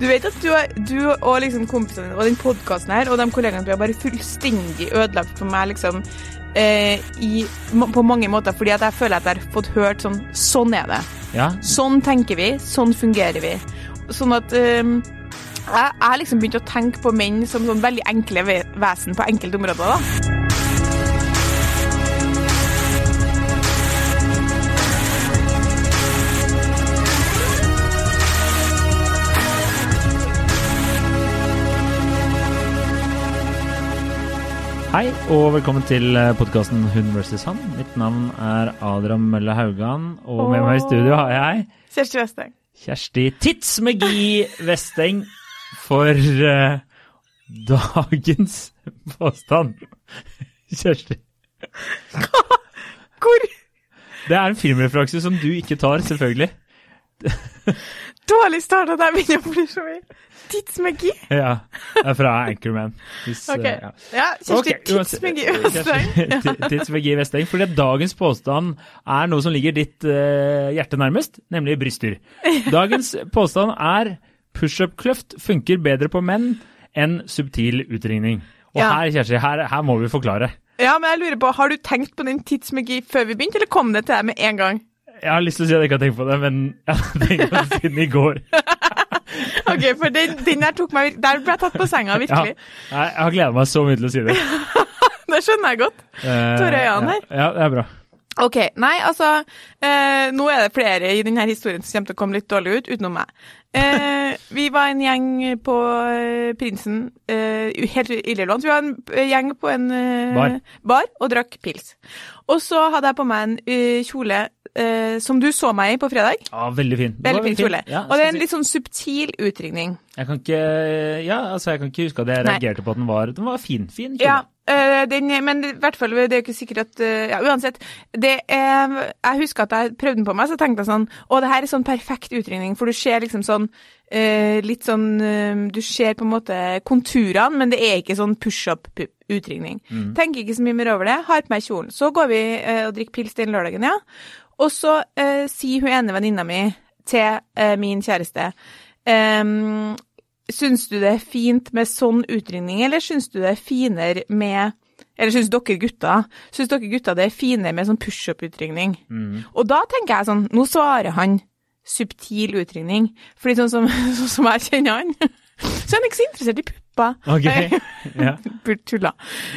Du vet at du, du og liksom kompisene og den podkasten her og de kollegaene du har bare fullstendig ødelagt for meg liksom eh, i, på mange måter, fordi at jeg føler at jeg har fått hørt sånn Sånn er det. Ja, Sånn tenker vi, sånn fungerer vi. Sånn at eh, jeg har liksom begynt å tenke på menn som sånn veldig enkle vesen på enkelte områder. da. Hei og velkommen til podkasten Hund vs. han. Mitt navn er Adrian Mølle Haugan, og med meg i studio har jeg Kjersti Vesteng. Kjersti Tidsmagi Vesteng for uh, dagens påstand. Kjersti. Hvor Det er en filmreferanse som du ikke tar, selvfølgelig. Dårlig starta der begynner å bli så mye tidsmagi. Ja, Det er fra Anchorman. Hvis, okay. eh, ja. Ja, Kjersti Ok, uansett- Tidsmagi. Kjersti Tidsmagi Vesteng. Fordi dagens påstand er noe som ligger ditt uh, hjerte nærmest, nemlig bryster. Dagens påstand er pushup-kløft funker bedre på menn enn subtil utringning. Og Ja. her, Kjersti, her, her må vi forklare. Ja, men jeg lurer på, Har du tenkt på den tidsmagi før vi begynte, eller kom det til deg med en gang? Jeg har lyst til å si at jeg ikke har tenkt på det, men jeg har tenkt på det siden i går. Ok, for den, den der tok meg, Der ble jeg tatt på senga, virkelig. jeg jeg har gleda meg så mye til å si det. Det skjønner jeg godt. Eh, Tore Jan her. Ja, det er bra. Ok, nei, altså eh, Nå er det flere i denne historien som kommer til å komme litt dårlig ut, utenom meg. Eh, vi var en gjeng på eh, Prinsen, eh, helt illelånt. Vi var en eh, gjeng på en Bar. bar og drakk pils. Og så hadde jeg på meg en eh, kjole eh, som du så meg i på fredag. Ja, veldig fin. Veldig fin kjole. Ja, og det er en litt sånn subtil utringning. Jeg kan ikke Ja, altså, jeg kan ikke huske at jeg Nei. reagerte på at den var Den var fin. Fin kjole. Ja, eh, den, men i hvert fall, det er jo ikke sikkert at eh, Ja, uansett. Det er, jeg husker at jeg prøvde den på meg, så tenkte jeg sånn Å, det her er sånn perfekt utringning, for du ser liksom sånn eh, Litt sånn Du ser på en måte konturene, men det er ikke sånn push-up-utringning. Tenker ikke så mye mer over det. Har på meg kjolen. Så går vi og drikker pils den lørdagen, ja. Og så eh, sier hun ene venninna mi til eh, min kjæreste ehm, Syns du det er fint med sånn utringning, eller syns du det er finere med Eller syns dere gutter Syns dere gutter det er finere med sånn pushup-utringning? Og da tenker jeg sånn Nå svarer han subtil utringning. Fordi sånn som, sånn som jeg kjenner han, så er han ikke så interessert i pupper. Ok. Ja. Tulla.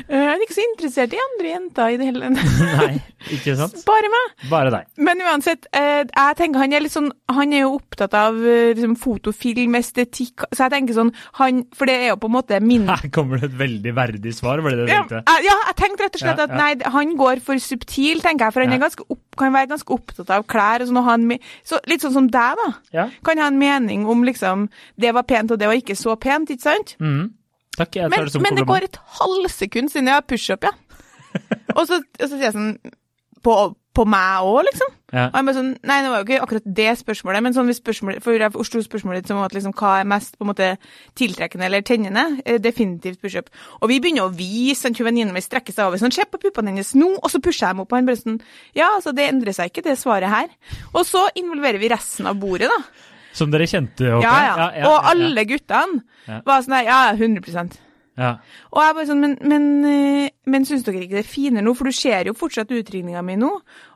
Jeg Han er ikke så interessert i andre jenter i det hele Nei, ikke sant? Bare meg. Bare deg. Men uansett, eh, jeg tenker han er litt sånn Han er jo opptatt av eh, liksom, fotofilm, estetikk, så jeg tenker sånn han, For det er jo på en måte min Her kommer det et veldig verdig svar, var det det du ja, tenkte? jeg- ja, jeg tenkte rett og slett at ja. nei, han går for subtil, tenker jeg. For han Ja. er ganske opp, kan være ganske opptatt av klær og sånn. Og ha en, så, litt sånn som deg, da. Ja. Kan ha en mening om liksom Det var pent, og det var ikke så pent, ikke sant? Mm. Takk, jeg tar Men, det som men det går et halvsekund siden jeg har pushup, ja. og, så, og så sier jeg sånn På, på meg òg, liksom? Ja. Og jeg bare sånn, Nei, det var jo ikke akkurat det spørsmålet, men sånn hvis spørsmålet, for jeg forsto spørsmålet ditt som at liksom, hva er mest på en måte tiltrekkende eller tennende. Eh, definitivt pushup. Og vi begynner å vise, sånn, venninnen min strekker seg over sånn, se på puppene hennes nå, og så pusher jeg dem opp, og han bare sånn Ja, altså, det endrer seg ikke, det svaret her. Og så involverer vi resten av bordet, da. Som dere kjente, Okay? Ja, ja, ja. Og alle guttene var sånn der, ja, 100 Ja. og jeg bare sånn, men, men, eh, men syns dere ikke det er finere nå? For du ser jo fortsatt utringninga mi nå.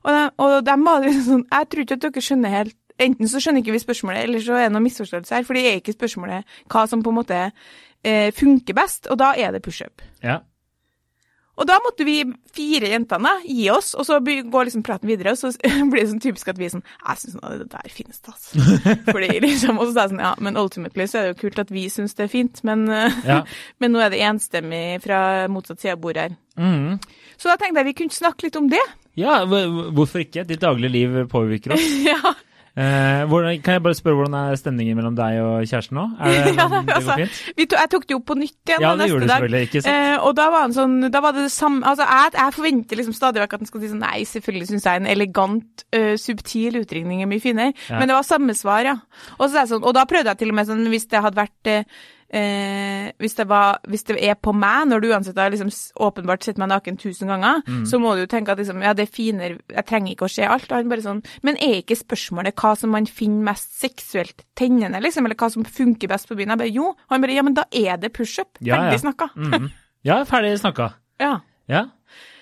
Og de, og de liksom sånn Jeg tror ikke at dere skjønner helt Enten så skjønner ikke vi spørsmålet, eller så er det noe misforståelse her. For det er ikke spørsmålet hva som på en måte eh, funker best, og da er det pushup. ja. Og da måtte vi fire jentene gi oss, og så går liksom praten videre, og så blir det sånn typisk at vi er sånn Jeg syns det der finnes, det, altså. Fordi liksom, Og så sa jeg sånn Ja, men ultimately så er det jo kult at vi syns det er fint, men, eh, Ja. men nå er det enstemmig fra motsatt side av bordet her. Mm. Så da tenkte jeg vi kunne snakke litt om det. ja, hvorfor ikke? Ditt daglige liv påvirker oss. ja, Eh, hvordan, kan jeg bare spørre hvordan er stemningen mellom deg og kjæresten nå? Det, ja det altså, går fint? vi to, Jeg tok det jo på nytt igjen Ja, det gjorde du dag. selvfølgelig, ikke sant? Eh, og da var han sånn Da var det det samme Altså, jeg, jeg forventer liksom stadig vekk at han skal si sånn Nei, selvfølgelig syns jeg en elegant, uh, subtil utringning er mye finere. Ja. Men det var samme svar, ja. Og, så sånn, og da prøvde jeg til og med sånn Hvis det hadde vært eh, eh, hvis, det var, hvis det er på meg, når du uansett har liksom åpenbart sett meg naken tusen ganger, så må du jo tenke at liksom, ja, det er finere, jeg trenger ikke å se alt. Han bare sånn, men er ikke spørsmålet hva som man finner mest seksuelt tennende, liksom, eller hva som funker best på byen? Jeg bare jo. Han bare ja, men da er det pushup. Ja, Ferdig ja. snakka. Mhm. Ja, ferdig snakka. Ja. Ja.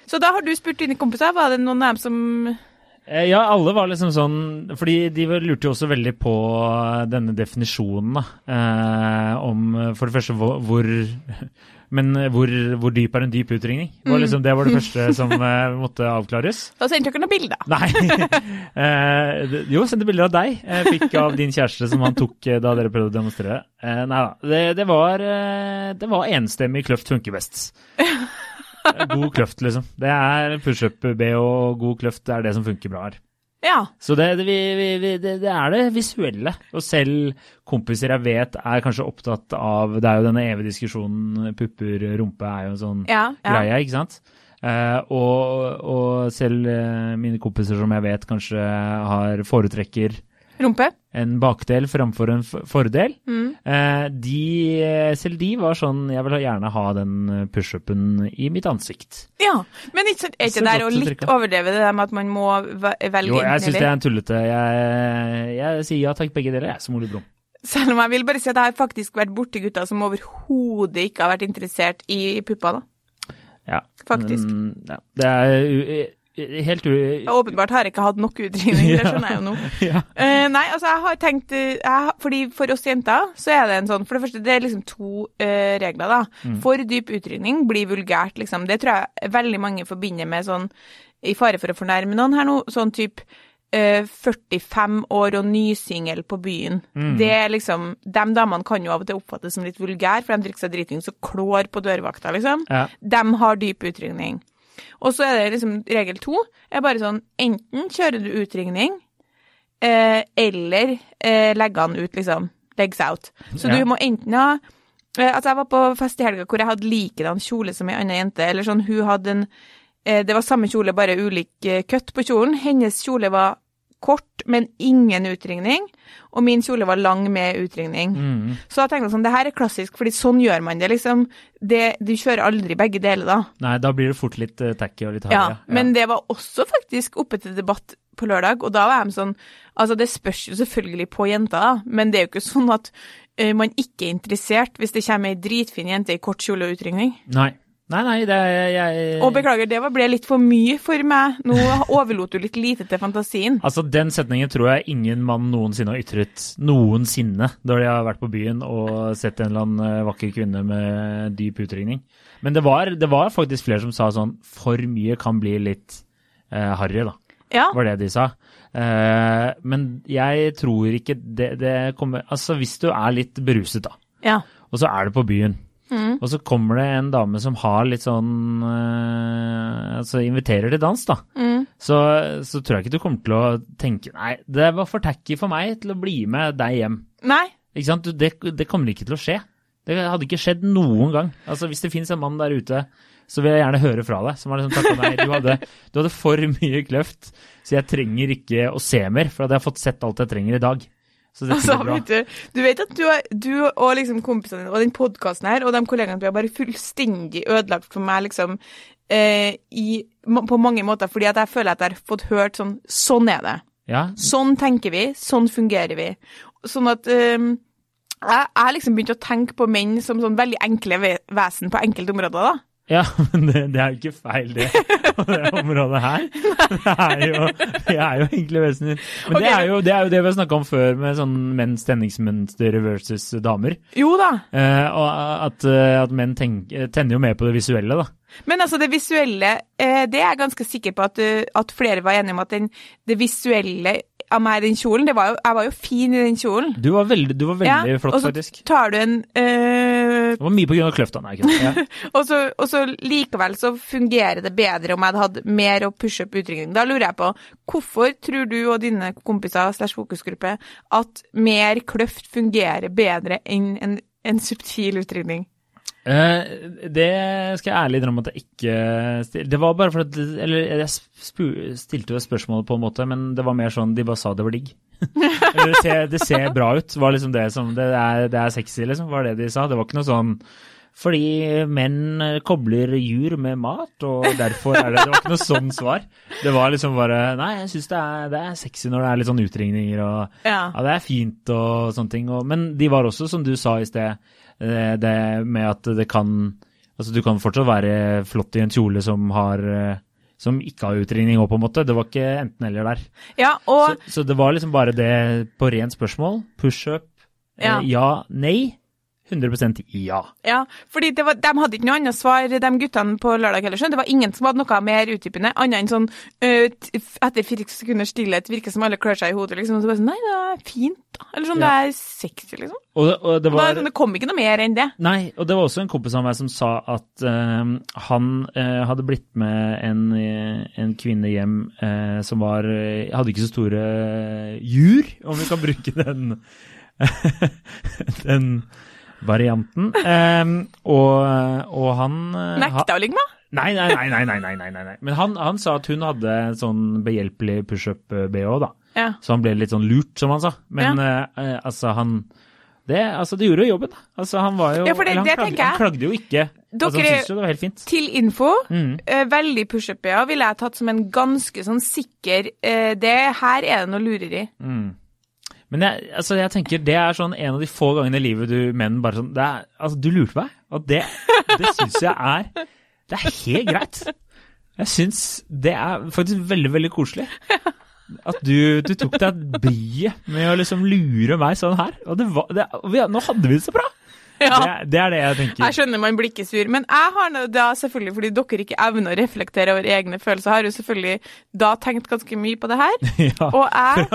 Så da har du spurt dine kompiser, var det noen av dem som Ja, alle var liksom sånn Fordi de lurte jo også veldig på denne definisjonen, da. Eh, om eh, for det første hvor, hvor Men eh, hvor, hvor dyp er en dyp utringning? Det var, liksom, det var det første som eh, måtte avklares. Da sendte dere noen bilder. Nei. Eh, jo, sendte bilder av deg. Jeg fikk av din kjæreste som han tok eh, da dere prøvde å demonstrere. Eh, nei da. Det, det var, eh, det var enstemmig kløft funker best. God kløft, liksom. Det er pushup-BH og god kløft, det er det som funker bra her. Ja. Så det, det, vi, vi, det, det er det visuelle. Og selv kompiser jeg vet er kanskje opptatt av Det er jo denne evige diskusjonen pupper, rumpe er jo en sånn Ja. ja. greie, ikke sant? Eh, og, og selv eh, mine kompiser som jeg vet kanskje har foretrekker Rumpe. en bakdel framfor en fordel, Mm. eh, de, selv de var sånn Jeg vil gjerne ha den pushupen i mitt ansikt. Ja. Men ikke, er ikke det der å litt overdreve det der med at man må velge velge Jo, jeg syns det er en tullete. Jeg, jeg sier ja takk, begge deler, jeg, som Ole Brumm. Selv om jeg vil bare si at jeg har faktisk vært borti gutter som overhodet ikke har vært interessert i pupper, da. Ja. Faktisk. Men, ja. Det er helt u... Åpenbart har jeg ikke hatt nok utringning, det skjønner jeg jo nå. Ja. Eh, nei, altså jeg har tenkt eh, jeg, fordi For oss jenter så er det en sånn For det første, det er liksom to uh, regler, da. Mm. For dyp utringning blir vulgært, liksom. Det tror jeg veldig mange forbinder med sånn I fare for å fornærme noen her nå, sånn type uh, 45 år og nysingel på byen. Mm. Det er liksom De damene kan jo av og til oppfattes som litt vulgære, for de drikker seg driting så klår på dørvakta, liksom. Ja. De har dyp utringning. Og så er det liksom regel to. er bare sånn enten kjører du utringning, eh, eller eh, legger han ut, liksom. Legs out. Så Ja. du må enten ha eh, Altså, jeg var på fest i helga hvor jeg hadde likedan kjole som ei anna jente. Eller sånn, hun hadde en eh, Det var samme kjole, bare ulik eh, kutt på kjolen. Hennes kjole var kort, men ingen utringning. Og min kjole var lang med utringning. Mm. Så da tenkte jeg sånn, det her er klassisk, fordi sånn gjør man det, liksom. Det, du kjører aldri begge deler, da. Nei, da blir det fort litt uh, tacky og litt Ja, ja, men det var også faktisk oppe til debatt på lørdag, og da var de sånn Altså, det spørs jo selvfølgelig på jenta, da, men det er jo ikke sånn at uh, man ikke er interessert hvis det kommer ei dritfin jente i kort kjole og utringning. Nei. Nei, nei, det er jeg Og beklager, det ble litt for mye for meg. Nå overlot du litt lite til fantasien. Altså, Den setningen tror jeg ingen mann noensinne har ytret noensinne når de har vært på byen og sett en eller annen eh, vakker kvinne med dyp utringning. Men det var, det var faktisk flere som sa sånn For mye kan bli litt eh, harry, da. Ja. Var det de sa. Eh, men jeg tror ikke det, det kommer Altså, hvis du er litt beruset, da, ja. og så er du på byen, Mm. og så kommer det en dame som har litt sånn eh, Altså inviterer til dans, da. Mm. Så, så tror jeg ikke du kommer til å tenke Nei, det var for tacky for meg til å bli med deg hjem. Nei. Ikke sant? Det, det kommer ikke til å skje. Det hadde ikke skjedd noen gang. Altså Hvis det fins en mann der ute, så vil jeg gjerne høre fra deg. Som har liksom takka nei. Du hadde, du hadde for mye kløft, så jeg trenger ikke å se mer. For jeg har fått sett alt jeg trenger i dag. Altså, vet du, du vet at du, du og liksom kompisene dine og den podkasten her og de kollegaene dine er bare fullstendig ødelagt for meg, liksom, eh, i, på mange måter, fordi at jeg føler at jeg har fått hørt sånn Sånn er det. Ja, Sånn tenker vi, sånn fungerer vi. Sånn at eh, jeg har liksom begynt å tenke på menn som sånn veldig enkle vesen på enkelte områder, da. Ja men det, det er jo ikke feil, det. På det området her. Det er jo, det er jo egentlig vesener. Men det, er jo, det er jo det vi har snakka om før med sånn menns tenningsmønster versus damer. Jo da. Eh, og at, eh, at menn tenk, tenner jo mer på det visuelle, da. Men altså, det visuelle, eh, det er jeg ganske sikker på at, eh, at flere var enige om at den, det visuelle av meg i den kjolen, det var jo, jeg var jo fin i den kjolen. Du var veldig, du var veldig Ja, flott, og så faktisk. tar du en eh, Det var mye av kløfta. Nei. Ja. og, så, og så likevel så fungerer det bedre om jeg hadde hatt mer å pushe opp utringning. Da lurer jeg på, hvorfor tror du og dine kompiser slash fokusgruppe at mer kløft fungerer bedre enn en, en subtil utringning? Eh, det skal jeg ærlig innrømme at jeg ikke stil- Det var bare for at Eller jeg stilte jo et spørsmål på en måte, men det var mer sånn de bare sa det var digg. Det ser, det ser bra ut, var liksom det som det er, det er sexy, liksom, var det de sa. Det var ikke noe sånn fordi menn kobler jur med mat, og derfor er det Det var ikke noe sånn svar. Det var liksom bare Nei, jeg syns det, det, er sexy når det er litt sånn utringninger og Ja. Ja, det er fint og sånne ting. Og, men de var også, som du sa i sted, eh, det med at det kan Altså, du kan fortsatt være flott i en kjole som har eh, som ikke har utringning òg, på en måte. Det var ikke enten-eller der. ja, og Så, så det var liksom bare det på rent spørsmål. Pushup, Ja. Eh, ja, nei. 100% ja. Ja, fordi det var, de hadde ikke noe annet svar, de guttene på lørdag heller. Det var ingen som hadde noe mer utdypende, annet enn sånn etter fire sekunders stillhet virker som alle klør seg i hodet, liksom. Og så bare sånn Nei, det er fint, da. Eller sånn, Ja. det er sexy, liksom. Og, det Og det, var og sånn, det kom ikke noe mer enn det. Nei, og det var også en kompis av meg som sa at uh, han uh, hadde blitt med en, en kvinne hjem uh, som var Hadde ikke så store jur, om vi kan bruke den den varianten. Um, og, og, han eh, Nekta å ligge med? Nei, nei, nei. nei, nei, nei, nei. Men han, han, sa at hun hadde sånn behjelpelig pushup-BH, eh, da. Ja. Så han ble litt sånn lurt, som han sa. Men ja. uh, altså, han det, altså, det gjorde jo jobben. Altså, han var jo ja, det, han, klagde, han, klagde, jo ikke. Dere, altså, han syntes jo det var helt fint. Til info, mm. uh, veldig pushup-BH ville jeg tatt som en ganske sånn sikker uh, Det her er det noe lureri. Mm. Men jeg, altså, jeg tenker det er sånn en av de få gangene i livet du menn bare sånn er, altså, Du lurte meg, og det, det syns jeg er Det er helt greit. Jeg syns det er faktisk veldig, veldig koselig. At du, du tok deg bryet med å liksom lure meg sånn her. Og det var, det, nå hadde vi det så bra! Det, er- det er det jeg tenker. Jeg skjønner man blir ikke sur, men jeg har da selvfølgelig, fordi dere ikke evner å reflektere over egne følelser, har jo selvfølgelig da tenkt ganske mye på det her. Ja. Og jeg,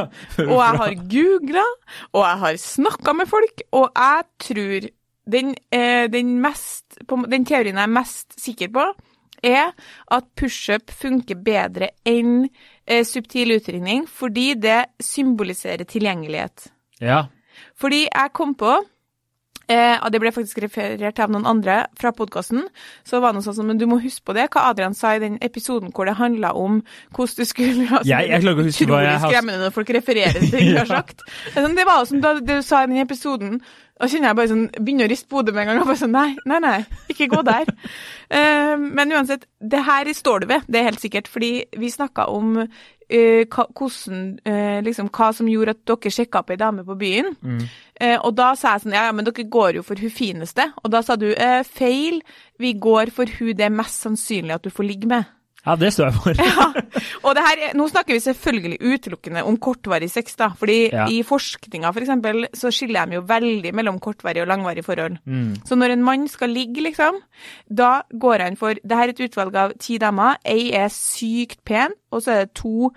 og jeg har googla, og jeg har snakka med folk, og jeg tror den, eh, den, mest, den teorien jeg er mest sikker på, er at pushup funker bedre enn eh, subtil utringning, fordi det symboliserer tilgjengelighet. Ja. Fordi jeg kom på eh, og Det ble faktisk referert av noen andre fra podkasten. Så var det noe sånn som, men du må huske på det, hva Adrian sa i den episoden hvor det handla om hvordan du skulle altså, Jeg- jeg klarer å huske hva jeg har- skremmende når folk refererer til du de har sagt. Det sånn, Det var jo som da, det du sa i den episoden. Da kjenner jeg bare sånn, begynner å riste på hodet med en gang. og bare sånn, Nei, nei, nei, ikke gå der. uh, men uansett, det her står du ved, det er helt sikkert. Fordi vi snakka om eh, hva, hvordan, uh, liksom, hva som gjorde at dere sjekka opp ei dame på byen. Eh, og da sa jeg sånn, ja, ja, men dere går jo for hun fineste. Og da sa du, feil, vi går for hun det er mest sannsynlig at du får ligge med. Ja, det står jeg for. Ja, og det her, er- nå snakker vi selvfølgelig utelukkende om kortvarig sex, da. Fordi Ja. i forskninga for eksempel, så skiller de jo veldig mellom kortvarig og langvarig forhold. Mm. Så når en mann skal ligge, liksom, da går han for Det her er et utvalg av ti damer. Ei er sykt pen, og så er det to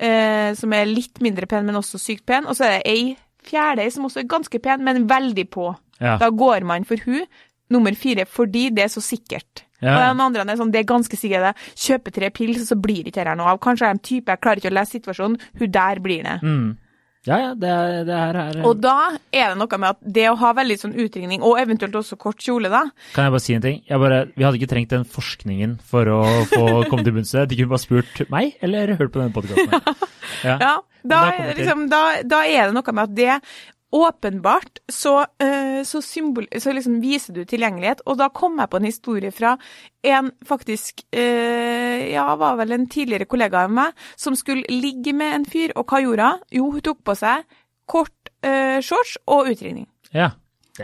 eh, som er litt mindre pen, men også sykt pen. Og så er det ei fjerde som også er ganske pen, men veldig på. Ja. Da går man for hun nummer fire fordi det er så sikkert. Ja. Og de andre er sånn, det er ganske sikkert det. Kjøper tre pils, så blir det ikke her noe av. Kanskje er en type, jeg klarer ikke å lese situasjonen. Hun der blir det. Mm. Ja, ja, det, det her er Og da er det noe med at det å ha veldig sånn utringning, og eventuelt også kort kjole, da, Kan jeg bare si en ting? Jeg bare, vi hadde ikke trengt den forskningen for å få komme til bunns i det. De kunne bare spurt meg, eller hørt på denne podkasten. Ja. Ja, da, liksom, da, da er det noe med at det åpenbart så, eh, så, symbol, så liksom viser du tilgjengelighet. Og da kom jeg på en historie fra en faktisk eh, Ja, var vel en tidligere kollega av meg, som skulle ligge med en fyr, og hva gjorde hun? Jo, hun tok på seg kort eh, shorts og utringning. Ja.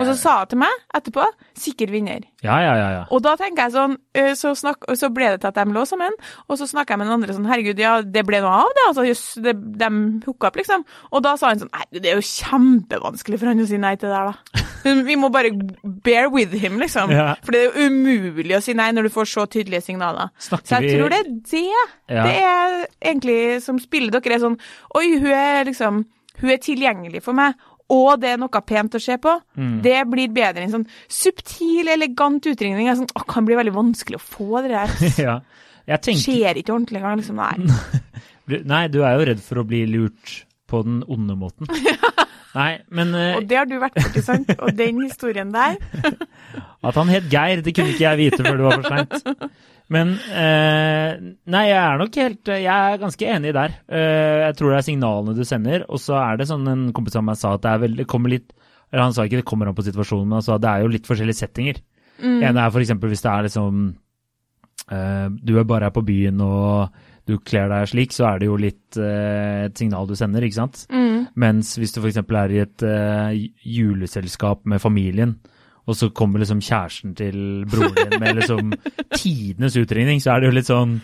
Og så sa hun til meg etterpå 'sikker vinner'. ja, ja, ja. ja. Og da tenker jeg sånn, så, snakk, så ble det til at de lå sammen, og så snakka jeg med den andre sånn, herregud, ja, det ble noe av det, altså, jøss, de hooka opp, liksom. Og da sa han sånn, nei, det er jo kjempevanskelig for han å si nei til det der, da. Vi må bare bear with him, liksom. Ja. For det er jo umulig å si nei når du får så tydelige signaler. Snakker Så jeg vi- tror det er det. Ja. Det er egentlig som spiller dere er sånn, oi, hun er liksom, hun er tilgjengelig for meg. Og det er noe pent å se på. Mm. Det blir bedre enn sånn subtil, elegant utringning. Sånn, å, kan bli veldig vanskelig å få det der. ja. Jeg tenker Skjer ikke ordentlig engang. Liksom. Nei. Nei, du er jo redd for å bli lurt på den onde måten. Nei, men uh... Og det har du vært borti, sant? Og den historien der At han het Geir, det kunne ikke jeg vite før det var for seint. Men eh, Nei, jeg er nok helt Jeg er ganske enig der. Eh, jeg tror det er signalene du sender, og så er det sånn en kompis av meg sa at det er vel, det kommer litt Eller han sa ikke det kommer an på situasjonen, men han sa det er jo litt forskjellige settinger. Mm. En er f.eks. hvis det er liksom eh, Du er bare er på byen og du kler deg slik, så er det jo litt eh, et signal du sender, ikke sant? mm. Mens hvis du f.eks. er i et eh, juleselskap med familien, og så kommer liksom kjæresten til broren din med liksom tidenes utringning, så er det jo litt sånn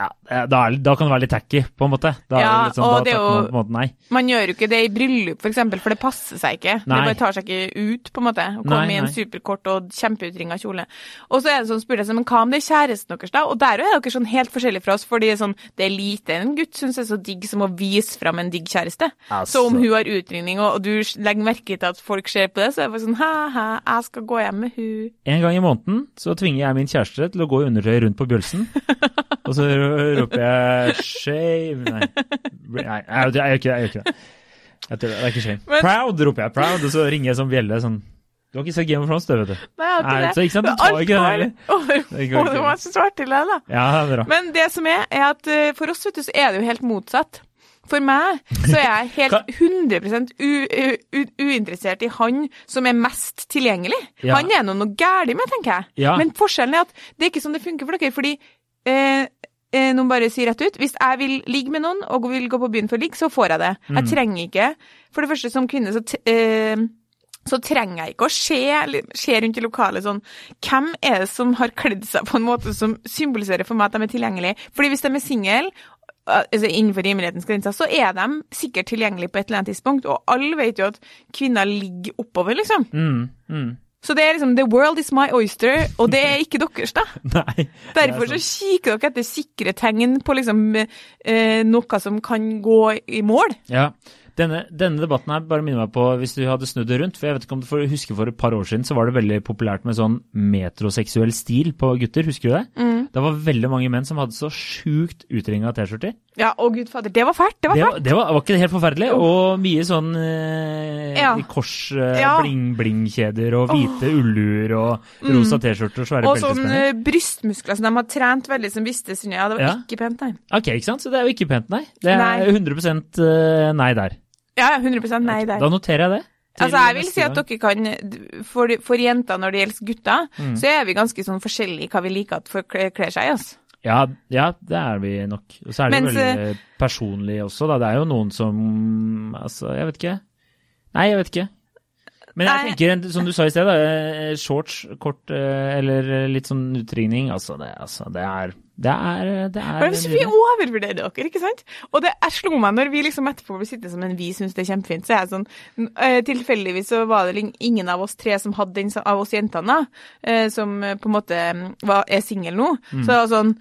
ja, da, er, da kan det være litt tacky, på en måte. Da, Ja, sånn, og det er jo- man måte. Man gjør jo ikke det i bryllup, for eksempel, for det passer seg ikke. Nei. Det bare tar seg ikke ut, på en måte. Å komme Nei, i en nei. superkort og kjempeutringa kjole. Og så er det sånn, spør jeg seg, men hva om det er kjæresten deres, da? Og der er dere sånn helt forskjellige fra oss, fordi det sånn, det er lite en gutt syns er så digg som å vise fram en digg kjæreste. Altså. Så om hun har utringning, og, og du legger merke til at folk ser på det, så er det bare sånn, ha-ha, jeg skal gå hjem med hun. En gang i måneden så tvinger jeg min kjæreste til å gå i undertøy rundt på bjølsen. og så roper jeg 'shame' Nei, nei jeg, gjør ikke det. Jeg gjør ikke det. Jeg tror det, det er ikke shame. Men- 'Proud' roper jeg. 'Proud', og så ringer jeg som bjelle sånn Du har ikke sett Game of Thrones, du, vet du. Nei, jeg har ikke Nei, det. så ikke sant, du tar ikke det heller. Det var så svart til deg, da. Ja, det er bra. Men det som er, er at eh, for oss vet du, så er det jo helt motsatt. For meg så er jeg helt 100 u, u, u, uinteressert i han som er mest tilgjengelig. Ja. Han er nå noe gærent med, tenker jeg. Ja. Men forskjellen er at det er ikke sånn det funker for dere. fordi eh, noen bare sier rett ut hvis jeg vil ligge med noen og vil gå på byen for å ligge, så får jeg det. Mm. Jeg trenger ikke For det første, som kvinne, så eh, så trenger jeg ikke å se, se rundt i lokalet sånn Hvem er det som har kledd seg på en måte som symboliserer for meg at de er tilgjengelige? Fordi hvis de er single, altså innenfor rimelighetens grenser, så er de sikkert tilgjengelige på et eller annet tidspunkt. Og alle vet jo at kvinner ligger oppover, liksom. Mm, mm. Så det er liksom The world is my oyster, og det er ikke deres, da. Nei. Derfor så kikker dere etter sikre tegn på liksom eh, noe som kan gå i mål. Ja. Denne, denne debatten her bare minner meg på hvis du hadde snudd det rundt. For jeg vet ikke om du får huske for et par år siden så var det veldig populært med sånn metroseksuell stil på gutter. Husker du det? Mm. Det var veldig mange menn som hadde så sjukt utringa T-skjorter. Ja, å gud fader, det var fælt. Det var fælt. Det, det var, var ikke helt forferdelig? Og mye sånn eh, Ja. kors, eh, og hvite ulluer og rosa T-skjorter og svære Og sånn beltespenner. eh, brystmuskler som de har trent veldig, som vistes under. Ja, det var Ja. ikke pent, nei. Ok, ikke sant? Så det er jo ikke pent, nei. Det er Nei. 100 eh, nei der. Ja, 100 nei der. Da noterer jeg det. Altså, jeg vil si at dere kan For, for jenter når det gjelder gutter, Mm. så er vi ganske sånn forskjellige i hva vi liker at folk kler kler seg i. Altså. Ja, ja, det er vi nok. Og så er det Mens, jo veldig personlig også, da. Det er jo noen som Altså, jeg vet ikke. Nei, jeg vet ikke. Men jeg tenker, som du sa i sted, da, eh, shorts, kort eh, eller litt sånn utringning, altså det, altså, det er Det er, det er Men vi overvurderer dere, ikke sant? Og det jeg slo meg når vi liksom etterpå blir sittende som en vi syns det er kjempefint, så er jeg sånn eh, Tilfeldigvis så var det ingen av oss tre som hadde den av oss jentene, eh, som eh, på en måte mm, var, er single nå. Så det var sånn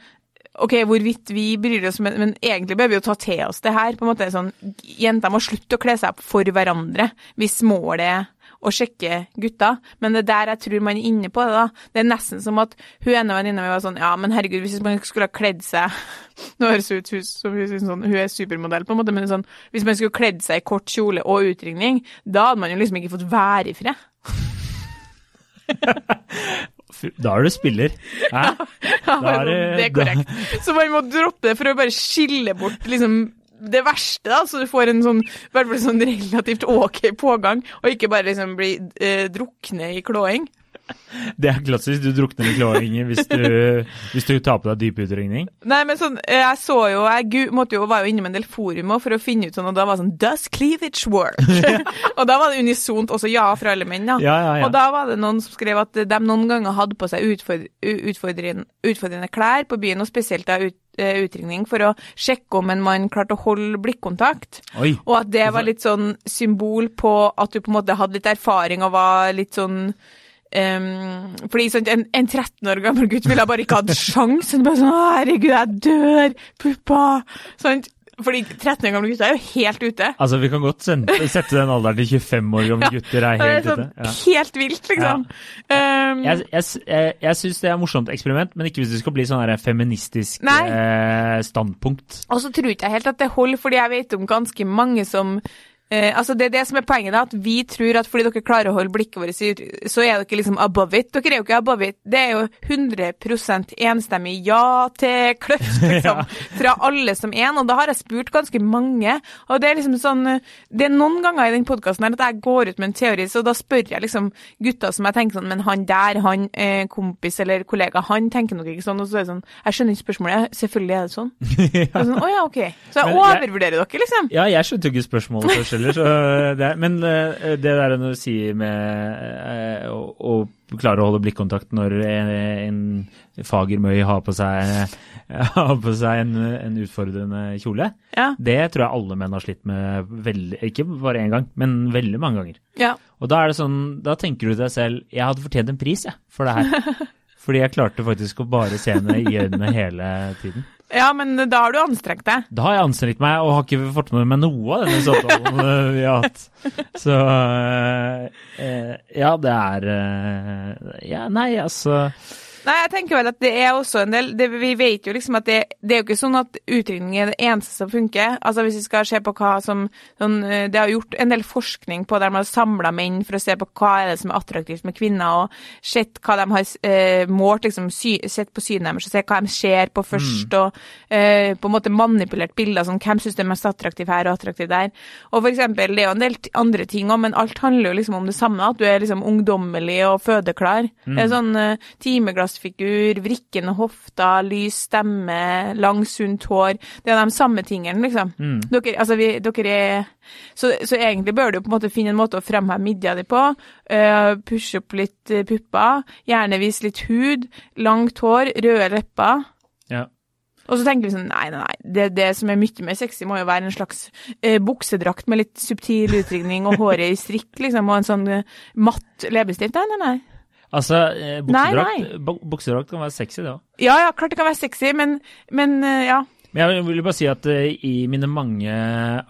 OK, hvorvidt vi bryr oss, men, men egentlig bør vi jo ta til oss det her. på en måte sånn, Jenter må slutte å kle seg opp for hverandre hvis målet å sjekke gutta. Men det er der jeg tror man er inne på det. da. Det er nesten som at hun ene venninna mi var sånn Ja, men herregud, hvis man skulle ha kledd seg Nå høres det ut som hun, sånn, hun er supermodell, på en måte, men sånn, hvis man skulle kledd seg i kort kjole og utringning, da hadde man jo liksom ikke fått være i fred. Da er du spiller. Hæ? Ja, ja, det er korrekt. Så man må droppe det for å bare skille bort liksom det verste, da, så du får en sånn, sånn relativt ok pågang, og ikke bare liksom bli eh, drukne i klåing. Det er klassisk. Du drukner i klåing hvis du, hvis du tar på deg dyputringning. Nei, men sånn, jeg så jo, jeg måtte jo, var jo innom en del forum for å finne ut sånn, og da var det sånn, does cleavage work? og da var det unisont også ja fra alle menn, da. Ja, ja, ja. Og da var det noen som skrev at de noen ganger hadde på seg utfordrende, utfordrende, utfordrende klær på byen, og spesielt da ut, eh, utringning, for å sjekke om en mann klarte å holde blikkontakt. Oi. Og at det var litt sånn symbol på at du på en måte hadde litt erfaring og var litt sånn Um, fordi sånn, en, en 13 år gammel gutt ville bare ikke hatt sjans. Han bare sånn, herregud, jeg dør, puppa. Sånn, fordi 13 år gamle gutter er jo helt ute. Altså, vi kan godt sende, sette den alderen til 25 år gamle gutter er helt sånn, ute. Ja. Helt vilt, liksom. Um, Jeg, jeg, jeg, jeg syns det er et morsomt eksperiment, men ikke hvis det skal bli sånn feministisk eh, standpunkt. Og så tror ikke jeg helt at det holder, fordi jeg vet om ganske mange som Eh, altså Det er det som er poenget, da, at vi tror at fordi dere klarer å holde blikket vårt så er dere liksom above it. Dere er jo ikke above it. Det er jo 100% enstemmig ja til kløft, liksom. Fra alle som en. Og da har jeg spurt ganske mange. Og det er liksom sånn Det er noen ganger i den podkasten at jeg går ut med en teori, så da spør jeg liksom gutta som jeg tenker sånn Men han der, han eh, kompis eller kollega, han tenker nok ikke sånn. Og så er det sånn Jeg skjønner ikke spørsmålet. Selvfølgelig er det sånn. Sånn Å ja, OK. Så jeg Men jeg- overvurderer dere, liksom. Ja, jeg skjønte jo ikke spørsmålet først heller, så det er, men eh, det der du sier med eh, å, å klare å holde blikkontakt når en, en fager møy har på seg, har på seg en, en utfordrende kjole, Ja. det tror jeg alle menn har slitt med veldig, ikke bare én gang, men veldig mange ganger. ja. Og da er det sånn, da tenker du til deg selv, jeg hadde fortjent en pris, jeg, for det her. Fordi jeg klarte faktisk å bare se henne i øynene hele tiden. Ja, men da har du anstrengt deg. Da har jeg anstrengt meg og har ikke fått med meg noe av denne samtalen eh, vi har hatt. Så eh, eh, ja, det er Ja, nei, altså Nei, jeg tenker vel at det er også en del det, Vi vet jo liksom at det, det er jo ikke sånn at utringning er det eneste som funker. Altså Hvis vi skal se på hva som sånn, eh, Det har gjort en del forskning på der man har samla menn for å se på hva er det som er attraktivt med kvinner, og sett hva de har eh, målt, liksom sy, sett på synet deres og se hva de ser på først, og eh, på en måte manipulert bilder sånn hvem syns det er mest attraktivt her og attraktivt der. Og for eksempel, det er jo en del andre ting òg, men alt handler jo liksom om det samme. At du er liksom ungdommelig og fødeklar. Det er sånn eh, timeglassfigur, vrikkende hofter, lys stemme, langsunt hår. Det er de samme tingene, liksom. Dere, altså vi, dere er så, så egentlig bør du på en måte finne en måte å fremheve midja di på. Uh, pushe opp litt eh, pupper. Gjerne vise litt hud. Langt hår, røde lepper. Ja. Og så tenker vi sånn, nei, nei, nei, det, det som er mye mer sexy må jo være en slags uh, buksedrakt med litt subtil utringning og håret i strikk, liksom, og en sånn uh, matt leppestift. Nei, nei, nei. Altså, eh, buksedrakt, buksedrakt kan være sexy, det òg. Ja, ja, klart det kan være sexy, men, men eh, ja. Men jeg vil bare si at eh, i mine mange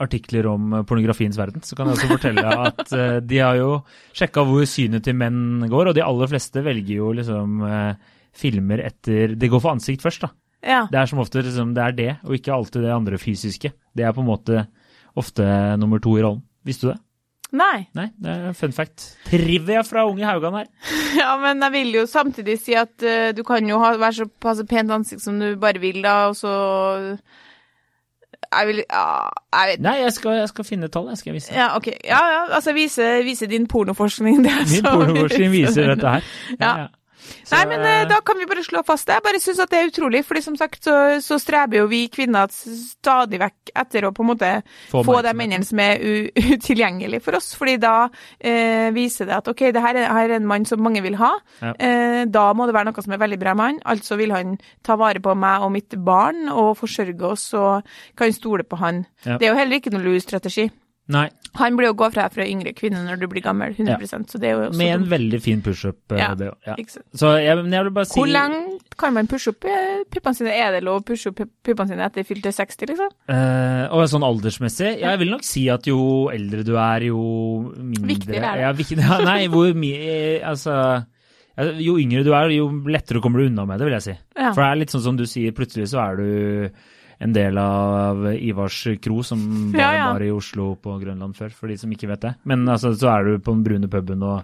artikler om pornografiens verden, så kan jeg også fortelle at de har jo sjekka hvor synet til menn går, og de aller fleste velger jo liksom filmer etter De går for ansikt først, da. ja. Det er som ofte liksom, det er det, og ikke alltid det andre fysiske. Det er på en måte ofte nummer to i rollen. Visste du det? Nei. Nei, det er fun fact. Trivia fra unge Haugan her. Ja, men jeg vil jo samtidig si at uh, du kan jo ha, være såpass pent ansikt som du bare vil, da, og så Jeg vil Ja, jeg vet Nei, jeg skal, jeg skal finne tallet. jeg skal vise. Ja, OK. Ja, ja, altså vise, vise din pornoforskning. Det Min så- pornoforskning viser dette her. Ja, Ja. Så, Nei, men eh, da kan vi bare slå fast det. Jeg bare syns at det er utrolig, fordi som sagt så, så streber jo vi kvinner stadig vekk etter å på en måte Få få, de mennene som er utilgjengelige for oss, fordi da eh, viser det at OK, det her er, her er en mann som mange vil ha. Ja. Eh, da må det være noe som er veldig bra med han. Altså vil han ta vare på meg og mitt barn og forsørge oss, og kan stole på han. Ja. Det er jo heller ikke noen lur strategi. Nei, Han blir jo gå fra fra yngre kvinne når du blir gammel, 100% så det er jo også med en dumt. veldig fin pushup. eh, Ja. det Ja. Så jeg, men jeg vil bare si Hvor lenge kan man pushe opp eh, puppene sine? Er det lov å pushe opp puppene sine etter fylte 60, liksom? Eh, og sånn aldersmessig, ja, jeg vil nok si at jo eldre du er, jo mindre Viktigere er det. Ja, viktig, ja, nei, hvor mye Altså Jo yngre du er, jo lettere kommer du unna med det, vil jeg si. Ja. For det er litt sånn som du sier, plutselig så er du en del av Ivars kro, som var, Ja, ja. var i Oslo på Grønland før, for de som ikke vet det. Men altså, så er du på den brune puben og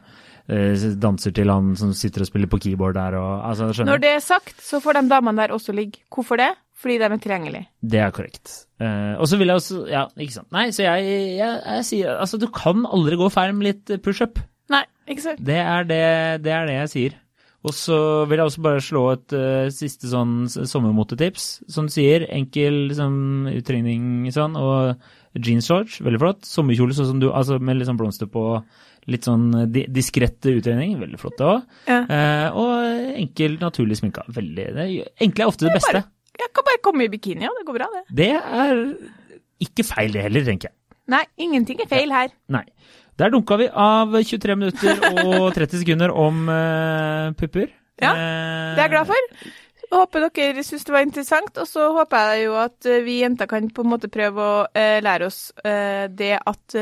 eh, danser til han som sitter og spiller på keyboard der og altså, Når det er sagt, så får de damene der også ligge. Hvorfor det? Fordi de er tilgjengelige. Det er korrekt. Eh, og så vil jeg også Ja, ikke sant. Nei, så jeg, jeg, jeg sier Altså, du kan aldri gå feil med litt pushup. Nei, ikke sant? Det er det, det er det jeg sier. Og så vil jeg også bare slå et uh, siste sånn sommermotetips. Som du sier, enkel liksom, utringning sånn, og jeansshorts, veldig flott. Sommerkjole sånn som du, altså med litt sånn blomster på, litt sånn di diskrett utredning. veldig flott det òg. Ja. Eh, og enkel, naturlig sminka. Veldig. Det, enkle er ofte det beste. Jeg kan bare komme i bikini, ja. Det går bra, det. Det er ikke feil det heller, tenker jeg. Nei, ingenting er feil her. Nei. Der dunka vi av 23 minutter og 30 sekunder om uh, pupper. Ja, Eh, Det er jeg glad for. Jeg Håper dere syns det var interessant, og så håper jeg jo at eh, vi jenter kan på en måte prøve å uh, lære oss uh, det at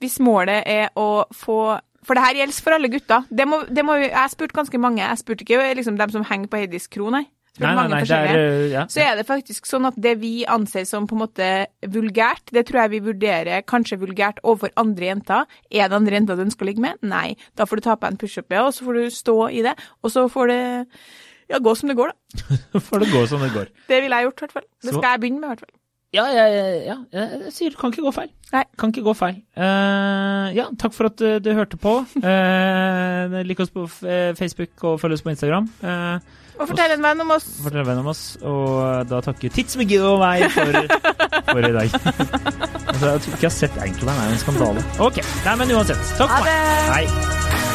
hvis målet er å få For det her gjelder for alle gutter. Det må, det må, jeg spurte ganske mange. Jeg spurte ikke liksom dem som henger på Heidis kro, nei. Nei, nei, nei, er uh, ja. Så er det faktisk sånn at det vi anser som på en måte vulgært, det tror jeg vi vurderer kanskje vulgært overfor andre jenter. Er det andre jenter du ønsker å ligge med? Nei. Da får du ta på deg en pushup, ja, og så får du stå i det. Og så får det ja, gå som det går, da. Får det gå som det går. Det ville jeg gjort, i hvert fall. Det Så- skal jeg begynne med, i hvert fall. Ja, jeg, ja, jeg sier kan ikke gå feil. Nei. Kan ikke gå feil. Uh, ja, takk for at du, du hørte på. Uh, lik oss på eh, Facebook og følg oss på Instagram. Uh, Og fortell en venn om oss. Fortell en venn om oss. Og da takker Tits McGill og meg for, for i dag. altså, jeg tror ikke jeg har sett Anchorman, det er en skandale. Ok, nei, men uansett. Takk for meg. det. Hei.